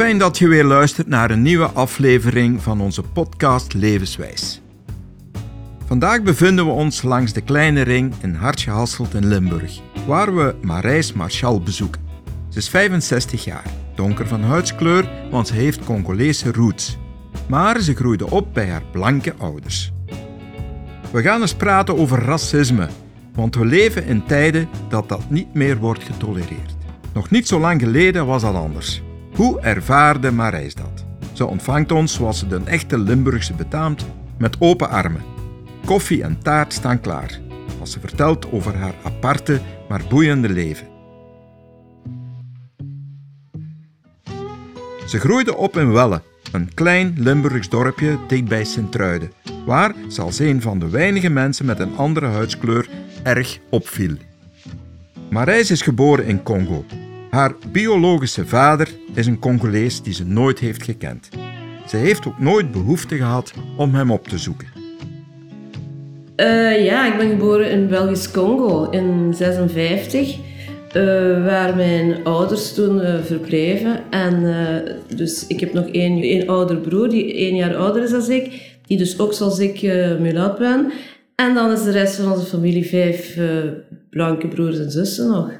Fijn dat je weer luistert naar een nieuwe aflevering van onze podcast Levenswijs. Vandaag bevinden we ons langs de kleine ring in Hartje Hasselt in Limburg, waar we Marijs Marchal bezoeken. Ze is 65 jaar, donker van huidskleur, want ze heeft Congolese roots. Maar ze groeide op bij haar blanke ouders. We gaan eens praten over racisme, want we leven in tijden dat dat niet meer wordt getolereerd. Nog niet zo lang geleden was dat anders. Hoe ervaarde Marijs dat? Ze ontvangt ons zoals ze de echte Limburgse betaamt, met open armen. Koffie en taart staan klaar, als ze vertelt over haar aparte, maar boeiende leven. Ze groeide op in Welle, een klein Limburgs dorpje dichtbij Sint-Truiden, waar ze als een van de weinige mensen met een andere huidskleur erg opviel. Marijs is geboren in Congo. Haar biologische vader is een Congolees die ze nooit heeft gekend. Ze heeft ook nooit behoefte gehad om hem op te zoeken. Uh, ja, ik ben geboren in Belgisch Congo in 56, uh, waar mijn ouders toen uh, verbleven. En dus ik heb nog één, één ouder broer die één jaar ouder is dan ik, die dus ook zoals ik mulat ben. En dan is de rest van onze familie vijf blanke broers en zussen nog.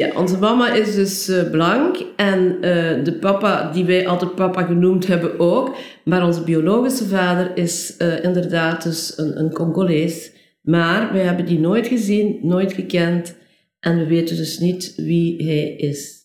Ja, onze mama is dus uh, blank en uh, de papa, die wij altijd papa genoemd hebben ook. Maar onze biologische vader is uh, inderdaad dus een, een Congolees. Maar wij hebben die nooit gezien, nooit gekend. En we weten dus niet wie hij is.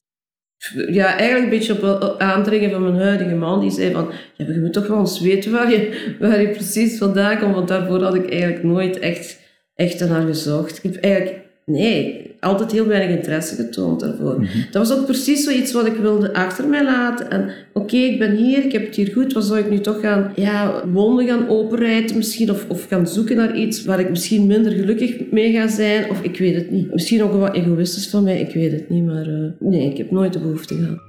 Ja, eigenlijk een beetje op aandringen van mijn huidige man. Die zei van, je moet toch wel eens weten waar je, waar je precies vandaan komt. Want daarvoor had ik eigenlijk nooit echt, echt naar gezocht. Ik heb eigenlijk nee, altijd heel weinig interesse getoond daarvoor. Mhm. Dat was ook precies zoiets wat ik wilde achter mij laten. En oké, ik ben hier, ik heb het hier goed, wat zou ik nu toch gaan, ja, wonden gaan openrijden misschien, of, of gaan zoeken naar iets waar ik misschien minder gelukkig mee ga zijn, of ik weet het niet. Misschien ook wat egoïstisch van mij, ik weet het niet, maar uh, nee, ik heb nooit de behoefte gehad.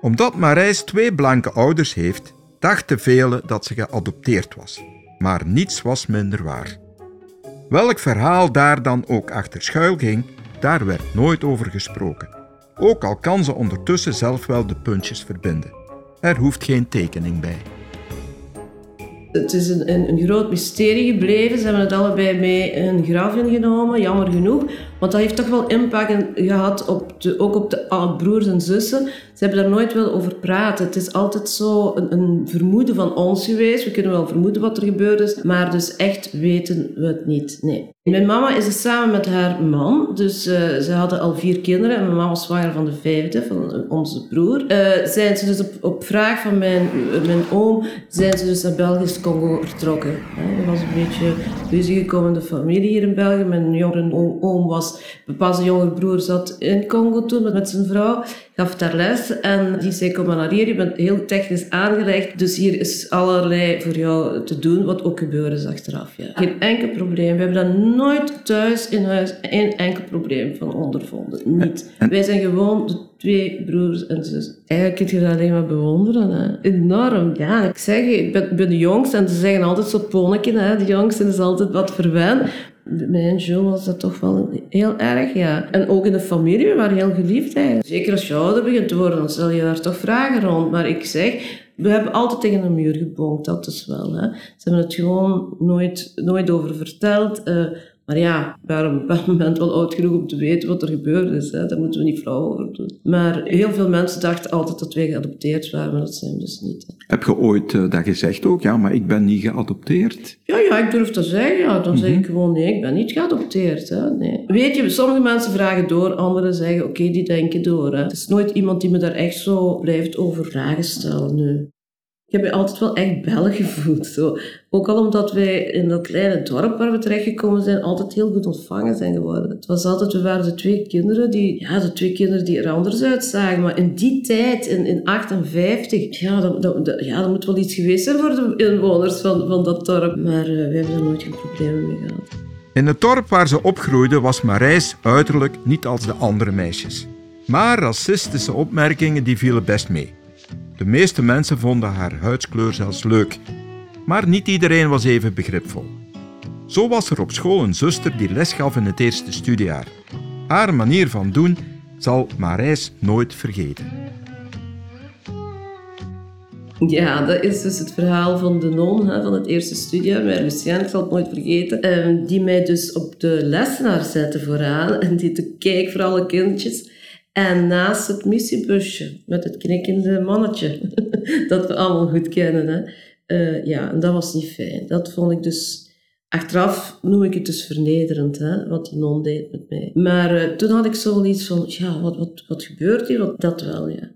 Omdat Marijs twee blanke ouders heeft, dachten velen dat ze geadopteerd was. Maar niets was minder waar. Welk verhaal daar dan ook achter schuil ging, daar werd nooit over gesproken. Ook al kan ze ondertussen zelf wel de puntjes verbinden. Er hoeft geen tekening bij. Het is een, een, groot mysterie gebleven. Ze hebben het allebei mee een graf ingenomen, jammer genoeg. Want dat heeft toch wel impact gehad op de, ook op de broers en zussen. Ze hebben daar nooit wel over praten. Het is altijd zo een, een, vermoeden van ons geweest. We kunnen wel vermoeden wat er gebeurd is, maar dus echt weten we het niet. Nee. Mijn mama is dus samen met haar man. Dus uh, ze hadden al vier kinderen en mijn mama was zwanger van de vijfde, van onze broer. Uh, zijn ze dus op, op vraag van mijn, mijn oom, zijn ze dus naar Belgisch Congo vertrokken. Er was een beetje ruzie gekomen de familie hier in België. Mijn jongere oom was, pas een jongere broer zat in Congo toen met, zijn vrouw gaf daar les en die zei, kom maar naar hier, je bent heel technisch aangelegd, dus hier is allerlei voor jou te doen, wat ook gebeurde is achteraf. Ja. Geen enkel probleem. We hebben daar nooit thuis in huis een enkel probleem van ondervonden. Niet. Wij zijn gewoon de twee broers en zus. Eigenlijk kun je dat alleen maar bewonderen. Hè. Enorm. Ja, ik zeg, ik ben, ben de jongste en ze zeggen altijd zo ponnetje, hè. de jongste is altijd wat verwend mijn Jo was dat toch wel heel erg, ja. En ook in de familie, we waren heel geliefd eigenlijk. Zeker als je ouder begint te worden, dan stel je daar toch vragen rond. Maar ik zeg, we hebben altijd tegen een muur gebonkt, dat is wel. Hè. Ze hebben het gewoon nooit, nooit over verteld. Uh, maar ja, we waren op een bepaald moment wel oud genoeg om te weten wat er gebeurd is. Hè. Daar moeten we niet flauw over doen. Maar heel veel mensen dachten altijd dat wij geadopteerd waren, maar dat zijn we dus niet. Heb je ooit uh, dat gezegd ook? Ja, maar ik ben niet geadopteerd. Ja, ja, ik durf te zeggen. Ja. Dan zeg ik mhm. gewoon, nee, ik ben niet geadopteerd. Hè. Nee. Weet je, sommige mensen vragen door, anderen zeggen, oké, die denken door. Hè. Het is nooit iemand die me daar echt zo blijft over vragen stellen nu. Ik heb me altijd wel echt bellen gevoeld. Zo. Ook al omdat wij in dat kleine dorp waar we terechtgekomen zijn, altijd heel goed ontvangen zijn geworden. Het was altijd, we waren de twee kinderen die, ja, de twee kinderen die er anders uitzagen. Maar in die tijd, in, in 58, ja dan, dan, ja, dan moet wel iets geweest zijn voor de inwoners van, van dat dorp. Maar uh, we hebben er nooit geen problemen mee gehad. In het dorp waar ze opgroeide was Marijs uiterlijk niet als de andere meisjes. Maar racistische opmerkingen die vielen best mee. De meeste mensen vonden haar huidskleur zelfs leuk, maar niet iedereen was even begripvol. Zo was er op school een zuster die les gaf in het eerste studiejaar. Haar manier van doen zal Marijs nooit vergeten. Ja, dat is dus het verhaal van de non hè, van het eerste studiejaar met Lucien, ik zal het nooit vergeten. Ehm, die mij dus op de lessenaar zette vooraan en die te keek voor alle kindjes. En naast het missiebusje met het knikkende mannetje, dat we allemaal goed kennen. Hè. Uh, ja, en dat was niet fijn. Dat vond ik dus... Achteraf noem ik het dus vernederend, hè, wat die non deed met mij. Maar uh, toen had ik zoiets van, ja, wat, wat, wat gebeurt hier? Dat wel, ja.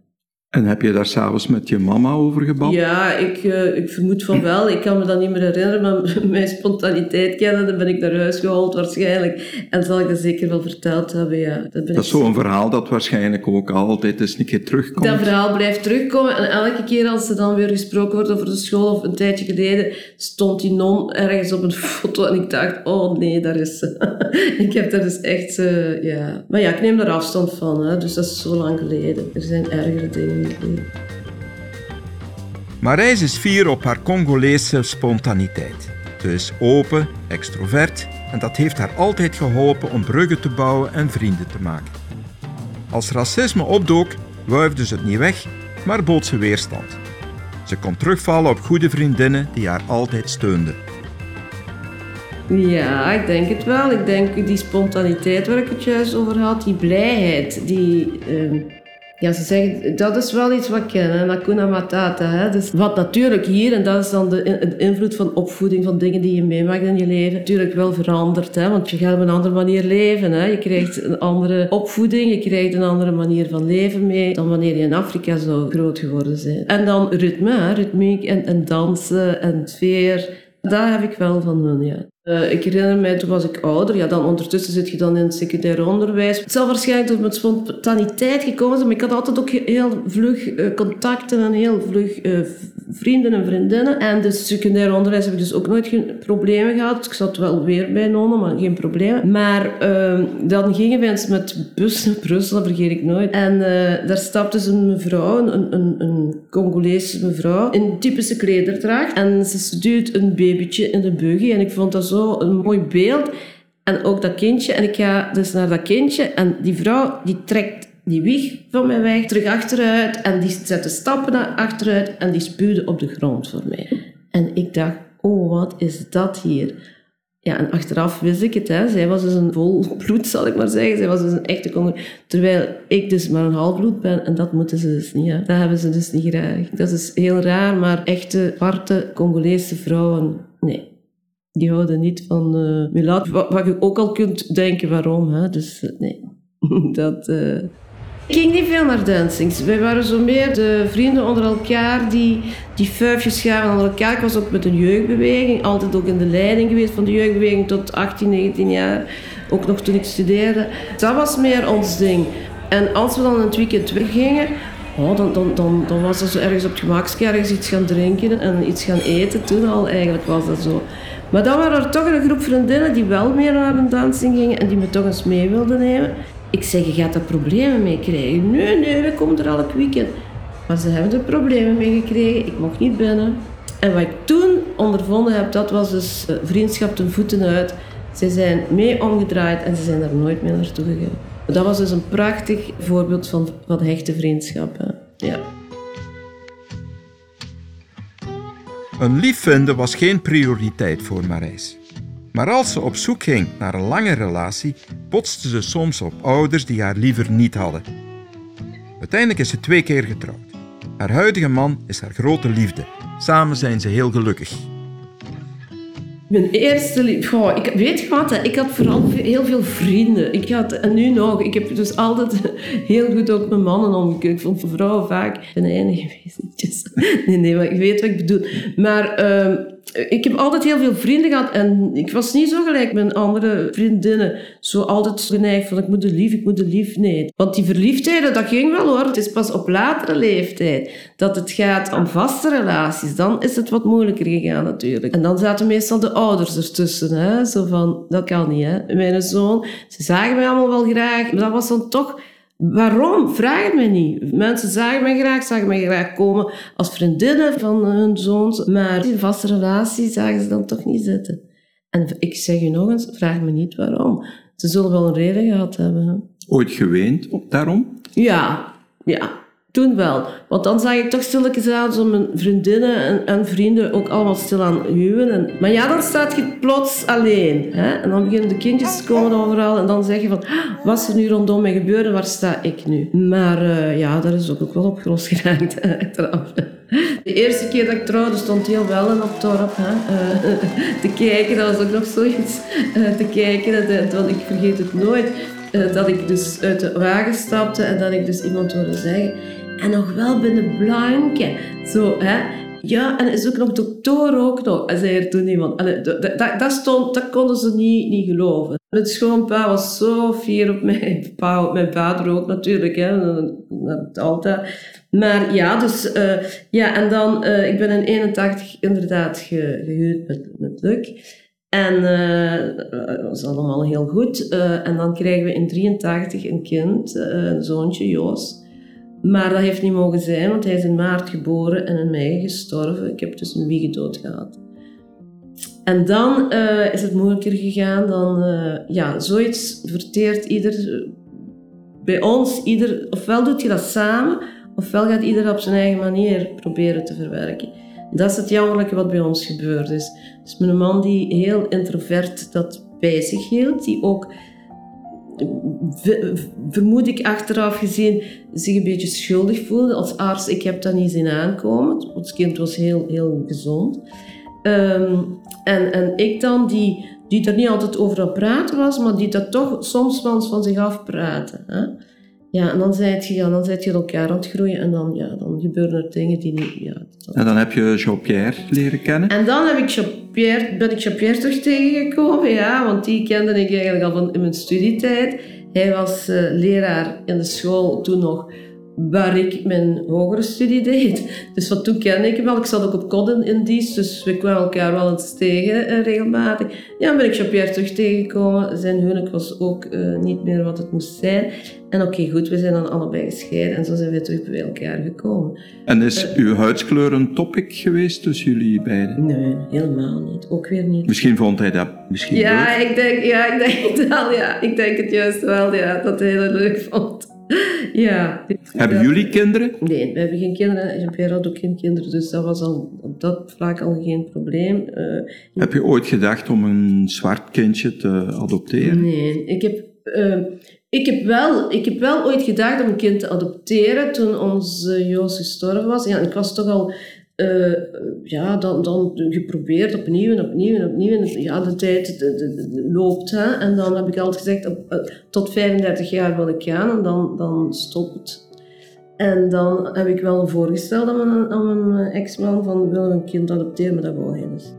En heb je daar s'avonds met je mama over gebabbeld? Ja, ik, uh, ik vermoed van wel. Ik kan me dat niet meer herinneren, maar mijn spontaniteit kennen, dan ben ik naar huis gehaald waarschijnlijk. En zal ik dat zeker wel verteld hebben, ja. Dat, dat is zo'n verhaal dat waarschijnlijk ook altijd eens een keer terugkomt. Dat verhaal blijft terugkomen en elke keer als er dan weer gesproken wordt over de school of een tijdje geleden, stond die non ergens op een foto en ik dacht, oh nee, daar is ze. ik heb daar dus echt, uh, ja... Maar ja, ik neem daar afstand van, hè, dus dat is zo lang geleden. Er zijn ergere dingen. Marijs is fier op haar Congolese spontaniteit. Ze is open, extrovert en dat heeft haar altijd geholpen om bruggen te bouwen en vrienden te maken. Als racisme opdook, wuifde ze het niet weg, maar bood ze weerstand. Ze kon terugvallen op goede vriendinnen die haar altijd steunden. Ja, ik denk het wel. Ik denk die spontaniteit waar ik het juist over had, die blijheid, die... Uh ja, ze zeggen, dat is wel iets wat ik ken, Nakuna Matata. Hè? Dus wat natuurlijk hier, en dat is dan de, invloed van opvoeding, van dingen die je meemaakt in je leven, natuurlijk wel verandert. Hè? Want je gaat op een andere manier leven. Hè? Je krijgt een andere opvoeding, je krijgt een andere manier van leven mee dan wanneer je in Afrika zou groot geworden zijn. En dan ritme, hè? ritmiek en, en dansen en sfeer. Daar heb ik wel van hun, ja. Uh, ik herinner mij, toen was ik ouder, ja, dan ondertussen zit je dan in het secundair onderwijs. Het zal waarschijnlijk door met spontaniteit gekomen zijn, maar ik had altijd ook heel vlug uh, contacten en heel vlug uh, vrienden en vriendinnen. En de secundair onderwijs heb ik dus ook nooit geen problemen gehad. Ik zat wel weer bij nonnen, maar geen problemen. Maar ehm, dan gingen we eens met bus naar Brussel, dat vergeet ik nooit. En daar stapte dus een mevrouw, een, een, een Congolese mevrouw, in typische klederdracht. En ze stuurt een babytje in de buggy en ik vond dat zo zo een mooi beeld. En ook dat kindje. En ik ga dus naar dat kindje. En die vrouw die trekt die wieg van mij weg, terug achteruit. En die zette stappen naar achteruit. En die spuwde op de grond voor mij. En ik dacht, oh, wat is dat hier? Ja, en achteraf wist ik het. Hè. Zij was dus een vol bloed, zal ik maar zeggen. Zij was dus een echte Congo. Terwijl ik dus maar een half bloed ben. En dat moeten ze dus niet. Hè. Dat hebben ze dus niet graag. Dat is heel raar, maar echte zwarte Congolese vrouwen, nee die houden niet van uh. Wat, wat, je ook al kunt denken waarom. Hè? Dus uh, nee, dat... Ik ging niet veel naar dancings. Wij waren zo meer de vrienden onder elkaar die, die vuifjes gaven aan elkaar. Ik was ook met een jeugdbeweging, altijd ook in de leiding geweest van de jeugdbeweging tot 18, 19 jaar. Ook nog toen ik studeerde. Dat was meer ons ding. En als we dan het weekend teruggingen, oh, dan, dan, dan, dan was er zo ergens op het gemakske ergens iets gaan drinken en iets gaan eten. Toen al eigenlijk was dat zo. Maar dan waren er toch een groep vriendinnen die wel meer naar een dansing gingen en die me toch eens mee wilden nemen. Ik zeg, je gaat er problemen mee krijgen. Nee, nee, we komen er elk weekend. Maar ze hebben er problemen mee gekregen. Ik mocht niet binnen. En wat ik toen ondervonden heb, dat was dus eh, vriendschap ten voeten uit. Ze zijn mee omgedraaid en ze zijn daar nooit meer naartoe gegaan. Dat was dus een prachtig voorbeeld van, hechte vriendschap. Ja. Een lief vinden was geen prioriteit voor Marijs. Maar als ze op zoek ging naar een lange relatie, botste ze soms op ouders die haar liever niet hadden. Uiteindelijk is ze twee keer getrouwd. Haar huidige man is haar grote liefde. Samen zijn ze heel gelukkig. Mijn eerste liefde. Ik weet wat, ik had vooral heel veel vrienden. Ik had, en nu nog. Ik heb dus altijd heel goed ook met mannen omgekeken. Ik vond vrouwen vaak een enige wezentjes. Nee, nee, maar ik weet wat ik bedoel. Maar uh, ik heb altijd heel veel vrienden gehad en ik was niet zo gelijk met andere vriendinnen. Zo altijd geneigd van ik moet lief, ik moet lief. Nee. Want die verliefdheden, dat ging wel hoor. Het is pas op latere leeftijd dat het gaat om vaste relaties. Dan is het wat moeilijker gegaan natuurlijk. En dan zaten meestal de ouders ertussen. Hè? Zo van, dat kan niet hè. Mijn zoon, ze zagen mij allemaal wel graag. Maar dat was dan toch Waarom? Vraag het mij niet. Mensen zagen mij graag, zagen mij graag komen als vriendinnen van hun zoons, maar in vaste relatie zagen ze dan toch niet zitten. En ik zeg je nog eens, vraag me niet waarom. Ze zullen wel een reden gehad hebben. Ooit geweend daarom? Ja, ja. Toen wel. Want dan zag ik toch stilletjes aan zo mijn vriendinnen en, en vrienden ook allemaal stilaan huwen. En, maar ja, dan staat je plots alleen. Hè? En dan beginnen de kindjes te komen overal. En dan zeg je van, "Ah, wat is er nu rondom mij gebeurd? Waar sta ik nu? Maar eh, ja, dat is ook, ook wel opgelost geraakt achteraf. De eerste keer dat ik trouwde stond heel wel in op dorp. Hè? Eh, te kijken, dat was ook nog zoiets. eh, te kijken, dat, ik vergeet het nooit. dat ik dus uit de wagen stapte en dat ik dus iemand hoorde zeggen. En nog wel binnen blanke. Zo, hè. Ja, en is ook nog dokter ook nog, zei er toen iemand. Allee, dat, dat, dat stond, dat konden ze niet, niet geloven. Mijn schoonpa was zo fier op mij. Pa, mijn vader ook natuurlijk, hè. Dat altijd. Maar ja, dus... eh, ja, en dan... eh, ik ben in 81 inderdaad ge, gehuwd met, met Luc. En eh, dat was allemaal heel goed. En dan krijgen we in 83 een kind, een zoontje, Joos. Maar dat heeft niet mogen zijn, want hij is in maart geboren en in mei gestorven. Ik heb dus een wiegedood gehad. En dan eh, is het moeilijker gegaan. Dan, eh, ja, zoiets verteert ieder... Bij ons, ieder, ofwel doet je dat samen, ofwel gaat ieder op zijn eigen manier proberen te verwerken. Dat is het jammerlijke wat bij ons gebeurd is. Dus mijn man die heel introvert dat bij zich hield, die ook vermoed ik achteraf gezien, zich een beetje schuldig voelde. Als arts, ik heb dat niet zien aankomen. Het kind was heel, heel gezond. Ehm, en, en ik dan, die, die er niet altijd over aan praten was, maar die dat toch soms eens van zich af. Hè? Ja, en dan zei je, ja, dan zijt je elkaar aan het groeien en dan, ja, dan gebeuren er dingen die niet... Ja, dat- En dan heb je Jean-Pierre leren kennen. en dan heb ik Jean-Pierre, ben ik Jean-Pierre terug tegengekomen, ja, want die kende ik eigenlijk al van in mijn studietijd. Hij was eh, leraar in de school toen nog waar ik mijn hogere studie deed. Dus van toen kende ik hem wel. Ik zat ook op COD in, dienst, dus we kwamen elkaar wel eens tegen eh, regelmatig. Ja, ben ik Jean-Pierre terug tegengekomen. Zijn huwelijk was ook eh, niet meer wat het moest zijn. En oké, goed, we zijn dan allebei gescheiden en zo zijn we terug bij elkaar gekomen. En is uw huidskleur een topic geweest tussen jullie beiden? Nee, helemaal niet. Ook weer niet. Misschien vond hij dat misschien Ja, leuk. ik denk, ja, ik denk het wel, ja. Ik denk het juist wel, ja, dat hij dat leuk vond. Ja. Hebben jullie kinderen? Nee, we hebben geen kinderen. Jean-Pierre had ook geen kinderen, dus dat was al op dat vlak al geen probleem. Eh, Heb je ooit gedacht om een zwart kindje te adopteren? nee, ik heb, eh, ik, heb wel, ik heb wel ooit gedacht om een kind te adopteren toen onze Joos gestorven was. Ja, ik was toch al... eh, ja, dan, dan geprobeerd opnieuw en opnieuw en opnieuw. Ja, de tijd loopt. Hè? En dan heb ik altijd gezegd, eh, tot 35 jaar wil ik gaan en dan, dan stopt het. En dan heb ik wel voorgesteld aan mijn, aan mijn ex-man van we een kind adopteren, maar dat wou hij dus.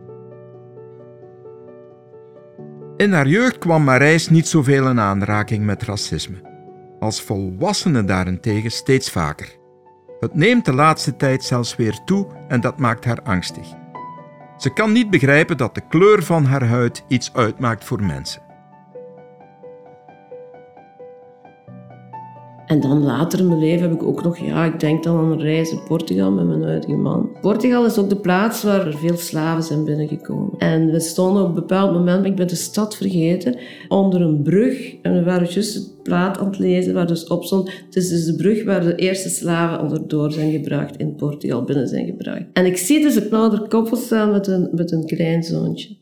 In haar jeugd kwam Marijs niet zoveel in aanraking met racisme. Als volwassene daarentegen steeds vaker. Het neemt de laatste tijd zelfs weer toe en dat maakt haar angstig. Ze kan niet begrijpen dat de kleur van haar huid iets uitmaakt voor mensen. En dan later in mijn leven heb ik ook nog, ja, ik denk dan aan een reis in Portugal met mijn huidige man. Portugal is ook de plaats waar er veel slaven zijn binnengekomen. En we stonden op een bepaald moment, ik ben de stad vergeten, onder een brug. En we waren juist het plaat aan het lezen waar dus op stond. Het is dus de brug waar de eerste slaven onderdoor zijn gebracht in Portugal, binnen zijn gebracht. En ik zie dus een ouder koppel staan met een, met een kleinzoontje.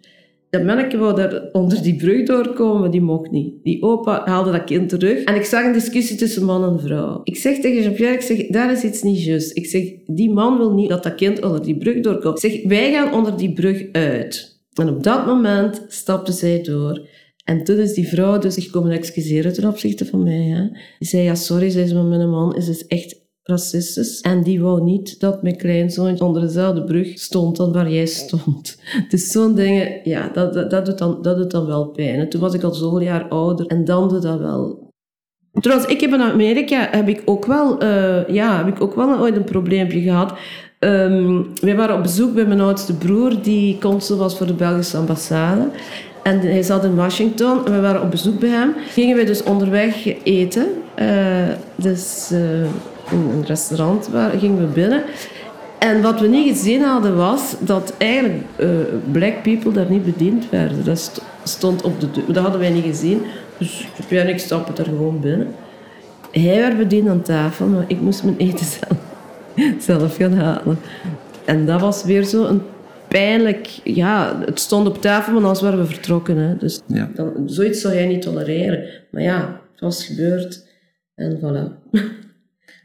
Dat manneke wou onder die brug doorkomen, die mocht niet. Die opa haalde dat kind terug. En ik zag een discussie tussen man en vrouw. Ik zeg tegen Jean-Pierre, ik zeg, daar is iets niet juist. Ik zeg, die man wil niet dat dat kind onder die brug doorkomt. Ik zeg, wij gaan onder die brug uit. En op dat moment stapte zij door. En toen is die vrouw dus zich komen excuseren ten opzichte van mij. Hè. Die zei, ja sorry, zei ze, maar mijn man is dus echt racistisch. En die wou niet dat mijn kleinzoon onder dezelfde brug stond dan waar jij stond. Dus zo'n dingen, ja, dat, dat, doet dan, dat doet dan wel pijn. En toen was ik al zoveel jaar ouder en dan doet dat wel. Trouwens, ik heb in Amerika heb ik ook wel, eh, ja, heb ik ook wel ooit een probleempje gehad. Ehm wij waren op bezoek bij mijn oudste broer, die consul was voor de Belgische ambassade. En hij zat in Washington en we waren op bezoek bij hem. Gingen we dus onderweg eten. Eh, dus eh, in een restaurant waar, gingen we binnen. En wat we niet gezien hadden was dat eigenlijk eh, black people daar niet bediend werden. Dat st- stond op de deur. Dat hadden wij niet gezien. Dus en ik stappen er gewoon binnen. hij werd bediend aan tafel, maar ik moest mijn eten zelf, zelf gaan halen. En dat was weer zo een pijnlijk... Ja, het stond op tafel, maar anders waren we vertrokken. Hè. Dus Ja. dan, zoiets zou jij niet tolereren. Maar ja, het was gebeurd. En voilà.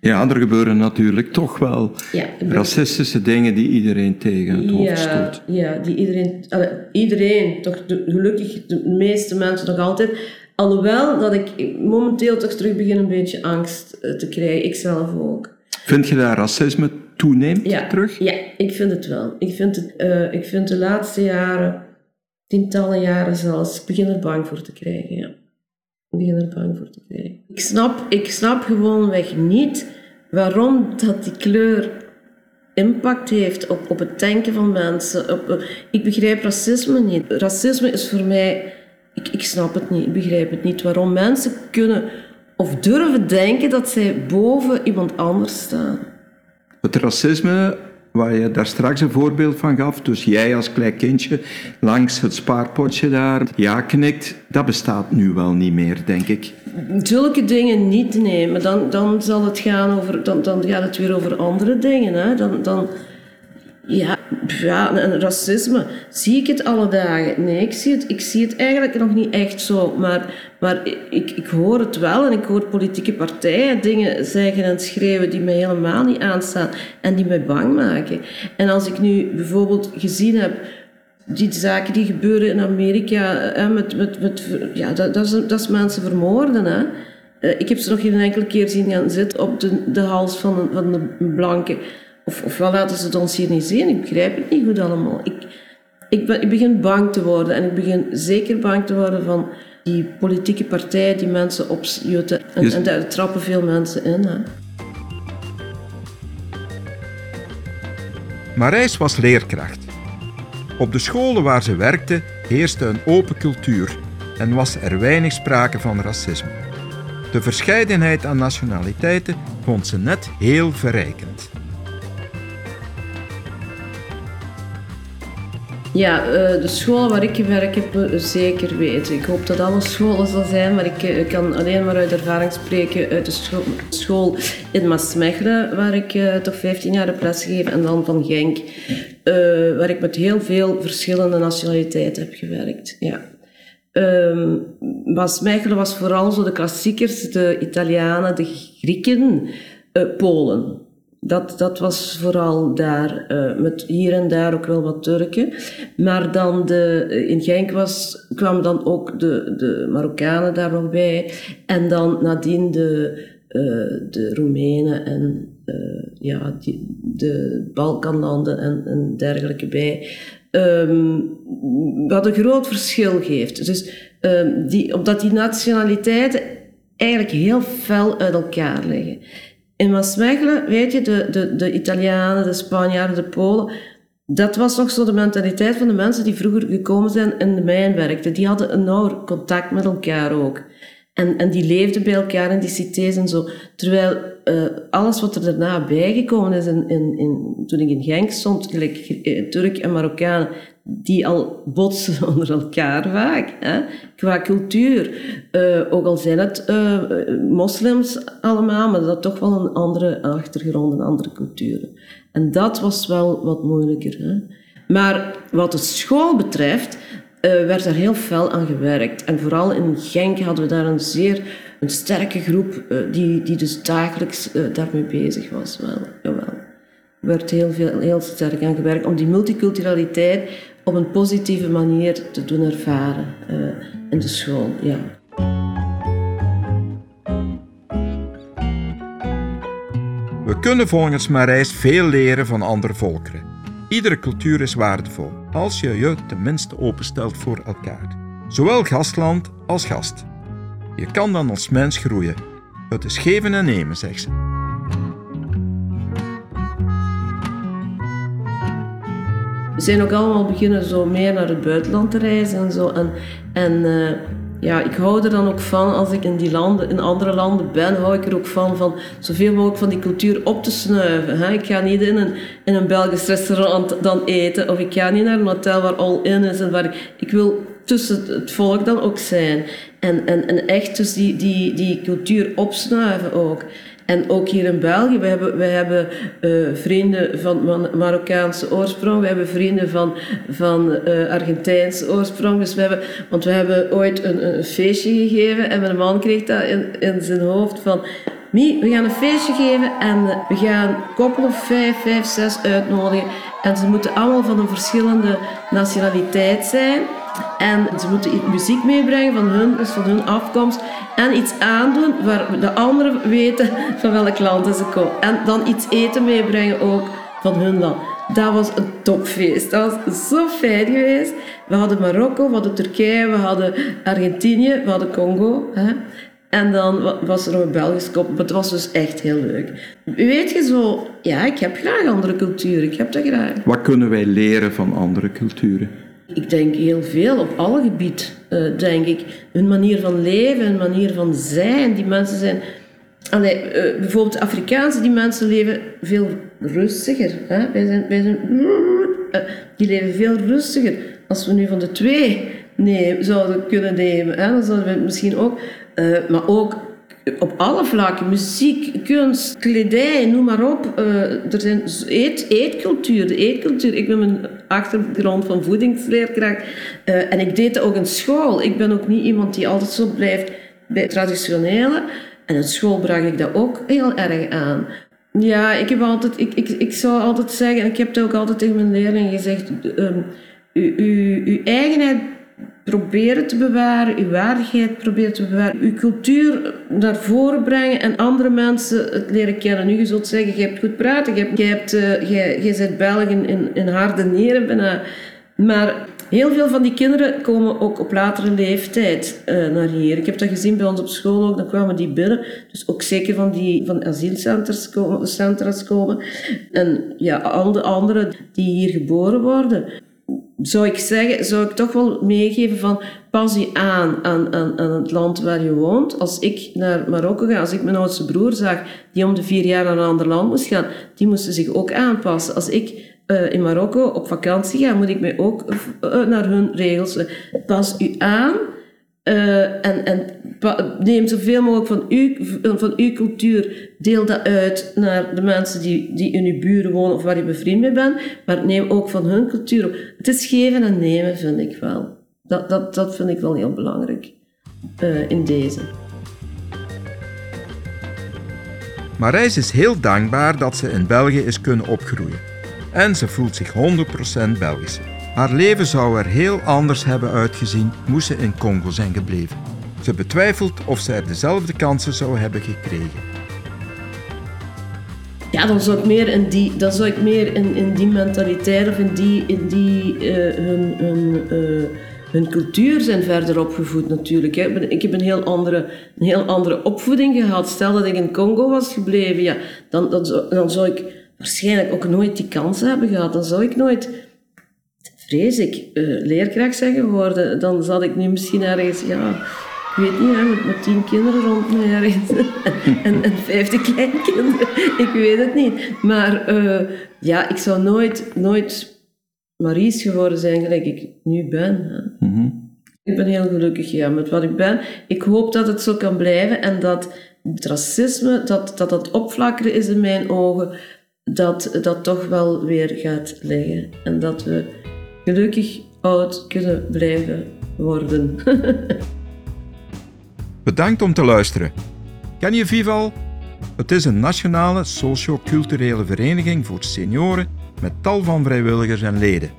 Ja, er gebeuren natuurlijk toch wel Ja, racistische dingen die iedereen tegen het hoofd ja, stoot. ja, die iedereen, iedereen, toch de, gelukkig de meeste mensen nog altijd. Alhoewel dat ik momenteel toch terug begin een beetje angst eh, te krijgen, ik zelf ook. Vind je dat racisme toeneemt Ja, terug? Ja, ik vind het wel. Ik vind, het, eh, ik vind de laatste jaren, tientallen jaren zelfs, ik begin er bang voor te krijgen. Ja. Ik begin er bang voor te krijgen. Ik snap, ik snap gewoonweg niet waarom dat die kleur impact heeft op, op het denken van mensen. Op, ik begrijp racisme niet. Racisme is voor mij... Ik, ik snap het niet, ik begrijp het niet. Waarom mensen kunnen of durven denken dat zij boven iemand anders staan. Het racisme, waar je daar straks een voorbeeld van gaf, dus jij als klein kindje langs het spaarpotje daar ja knikt, dat bestaat nu wel niet meer, denk ik. Zulke dingen niet. Maar dan, dan zal het gaan over... Dan, dan gaat het weer over andere dingen, hè. Dan... dan ja, ja, en racisme. Zie ik het alle dagen? Nee, ik zie het, ik zie het eigenlijk nog niet echt zo. Maar, maar ik, ik hoor het wel en ik hoor politieke partijen dingen zeggen en schrijven die mij helemaal niet aanstaan en die mij bang maken. En als ik nu bijvoorbeeld gezien heb die zaken die gebeuren in Amerika, hè, met, met, met, ja, dat, dat, is, dat mensen vermoorden. Hè. Eh, ik heb ze nog geen enkele keer zien gaan zitten op de, de hals van een, van een blanke. Of, ofwel laten ze het ons hier niet zien. Ik begrijp het niet goed allemaal. Ik, ik, ben, ik begin bang te worden. En ik begin zeker bang te worden van die politieke partijen die mensen opjutten. En, en daar trappen veel mensen in. Hè. Marijs was leerkracht. Op de scholen waar ze werkte heerste een open cultuur en was er weinig sprake van racisme. De verscheidenheid aan nationaliteiten vond ze net heel verrijkend. Ja, eh, de scholen waar ik gewerkt heb, zeker weten. Ik hoop dat alle scholen zo zijn, maar ik eh, kan alleen maar uit ervaring spreken uit de scho- school in Maasmechelen, waar ik eh, toch 15 jaar heb lesgegeven, en dan van Genk, waar ik met heel veel verschillende nationaliteiten heb gewerkt. Ja. Ehm Maasmechelen was vooral zo de klassiekers, de Italianen, de Grieken, Polen. Dat, dat was vooral daar, eh, met hier en daar ook wel wat Turken. Maar dan de, eh, in Genk was, kwamen dan ook de, de Marokkanen daar nog bij. En dan nadien de, eh, de Roemenen en ja, die, de Balkanlanden en, en dergelijke bij. Ehm, wat een groot verschil geeft. Dus, ehm, die, omdat die nationaliteiten eigenlijk heel fel uit elkaar liggen. In Maasmechelen, weet je, de, de, de Italianen, de Spanjaarden, de Polen, dat was nog zo de mentaliteit van de mensen die vroeger gekomen zijn in de mijn werkten. Die hadden een nauw contact met elkaar ook. En, en die leefden bij elkaar in die cités en zo. Terwijl eh, alles wat er daarna bijgekomen is, in, in, in, toen ik in Genk stond, gelijk eh, Turk en Marokkanen, die al botsen onder elkaar vaak, hè? qua cultuur. Eh, ook al zijn het moslims allemaal, maar dat toch wel een andere achtergrond, een andere cultuur. En dat was wel wat moeilijker. Hè? Maar wat de school betreft, eh, werd daar heel fel aan gewerkt. En vooral in Genk hadden we daar een zeer een sterke groep eh, die, die dus dagelijks eh, daarmee bezig was. Wel, jawel. Er werd heel, veel, heel sterk aan gewerkt om die multiculturaliteit op een positieve manier te doen ervaren in de school. Ja. We kunnen volgens Marijs veel leren van andere volkeren. Iedere cultuur is waardevol als je je tenminste openstelt voor elkaar. Zowel gastland als gast. Je kan dan als mens groeien. Het is geven en nemen, zegt ze. We zijn ook allemaal beginnen zo meer naar het buitenland te reizen en zo. En, en eh, ja, ik hou er dan ook van, als ik in die landen, in andere landen ben, hou ik er ook van, van zoveel mogelijk van die cultuur op te snuiven. Hè? Ik ga niet in een, in een Belgisch restaurant dan eten, of ik ga niet naar een hotel waar all-in is. En waar ik, ik wil tussen het volk dan ook zijn. En, en, en echt dus die, die, die cultuur opsnuiven ook. En ook hier in België, we hebben, we hebben uh, vrienden van Marokkaanse oorsprong, we hebben vrienden van, van uh, Argentijnse oorsprong. Dus we hebben, want we hebben ooit een, een feestje gegeven en mijn man kreeg dat in, in zijn hoofd van... Mie, we gaan een feestje geven en we gaan koppel of vijf, vijf, zes uitnodigen. En ze moeten allemaal van een verschillende nationaliteit zijn. En ze moeten muziek meebrengen van hun, dus van hun afkomst. En iets aandoen waar de anderen weten van welk land ze komen. En dan iets eten meebrengen ook van hun land. Dat was een topfeest. Dat was zo fijn geweest. We hadden Marokko, we hadden Turkije, we hadden Argentinië, we hadden Congo. Hè. En dan was er een Belgisch kop. Het was dus echt heel leuk. Weet je zo, ja, ik heb graag andere culturen. Ik heb dat graag. Wat kunnen wij leren van andere culturen? Ik denk heel veel op alle gebieden, uh, denk ik. Hun manier van leven, hun manier van zijn. Die mensen zijn. Allee, uh, bijvoorbeeld Afrikaanse, die mensen leven veel rustiger. Hè? Wij zijn, wij zijn, uh, die leven veel rustiger. Als we nu van de twee nee, zouden kunnen nemen, hè? dan zouden we misschien ook. maar ook op alle vlakken, muziek, kunst, kledij, noem maar op. Uh, er zijn eet, eetcultuur, de eetcultuur. Ik ben mijn achtergrond van voedingsleerkracht uh, en ik deed ook in school. Ik ben ook niet iemand die altijd zo blijft bij het traditionele. En in school bracht ik dat ook heel erg aan. Ja, ik heb altijd, ik, ik, ik zou altijd zeggen, en ik heb het ook altijd tegen mijn leerlingen gezegd, um, uw, uw, uw eigenheid proberen te bewaren, uw waardigheid proberen te bewaren, uw cultuur naar voren brengen en andere mensen het leren kennen. Nu, je zult zeggen, je hebt goed praten, je, hebt, je, hebt, uh, je, je bent Belg in, in harde bijna. Maar heel veel van die kinderen komen ook op latere leeftijd uh, naar hier. Ik heb dat gezien bij ons op school ook, dan kwamen die binnen. Dus ook zeker van die van asielcentra's komen, komen. En ja, al de anderen die hier geboren worden zou ik zeggen, zou ik toch wel meegeven van pas je aan, aan, aan, aan het land waar je woont. Als ik naar Marokko ga, als ik mijn oudste broer zag, die om de vier jaar naar een ander land moest gaan, die moesten zich ook aanpassen. Als ik uh, in Marokko op vakantie ga, moet ik mij ook uh, naar hun regels. Pas u aan uh, en, en neem zoveel mogelijk van uw, van uw cultuur, deel dat uit naar de mensen die, die in uw buren wonen of waar je bevriend mee bent, maar neem ook van hun cultuur op. Het is geven en nemen, vind ik wel. Dat, dat, dat vind ik wel heel belangrijk uh, in deze. Marijs is heel dankbaar dat ze in België is kunnen opgroeien. En ze voelt zich 100% Belgisch. Haar leven zou er heel anders hebben uitgezien moest ze in Congo zijn gebleven. Ze betwijfelt of ze er dezelfde kansen zou hebben gekregen. Ja, dan zou ik meer in die, dan zou ik meer in, in die mentaliteit of in die, in die uh, hun, hun, uh, hun cultuur zijn verder opgevoed natuurlijk. Hè. Ik heb een heel, andere, een heel andere opvoeding gehad. Stel dat ik in Congo was gebleven, ja, dan, dan, dan zou ik waarschijnlijk ook nooit die kansen hebben gehad. Dan zou ik nooit vrees ik, uh, leerkracht zijn geworden, dan zat ik nu misschien ergens, ja, ik weet niet, hè, met, met tien kinderen rond me ergens en, en vijftig kleinkinderen, ik weet het niet. Maar uh, ja, ik zou nooit, nooit Maries geworden zijn gelijk ik nu ben. Mm -hmm. Ik ben heel gelukkig ja, met wat ik ben. Ik hoop dat het zo kan blijven en dat het racisme, dat dat, dat opflakkeren is in mijn ogen, dat dat toch wel weer gaat liggen. En dat we gelukkig oud kunnen blijven worden. Bedankt om te luisteren. Ken je Vival? Het is een nationale socio-culturele vereniging voor senioren met tal van vrijwilligers en leden.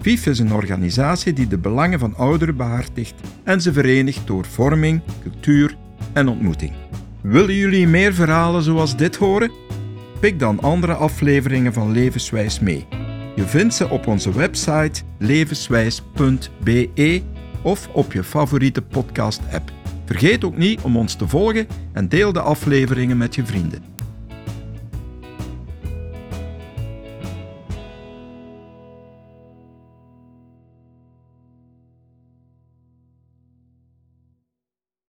VIF is een organisatie die de belangen van ouderen behartigt en ze verenigt door vorming, cultuur en ontmoeting. Willen jullie meer verhalen zoals dit horen? Pik dan andere afleveringen van Levenswijs mee. Je vindt ze op onze website levenswijs.be of op je favoriete podcast-app. Vergeet ook niet om ons te volgen en deel de afleveringen met je vrienden.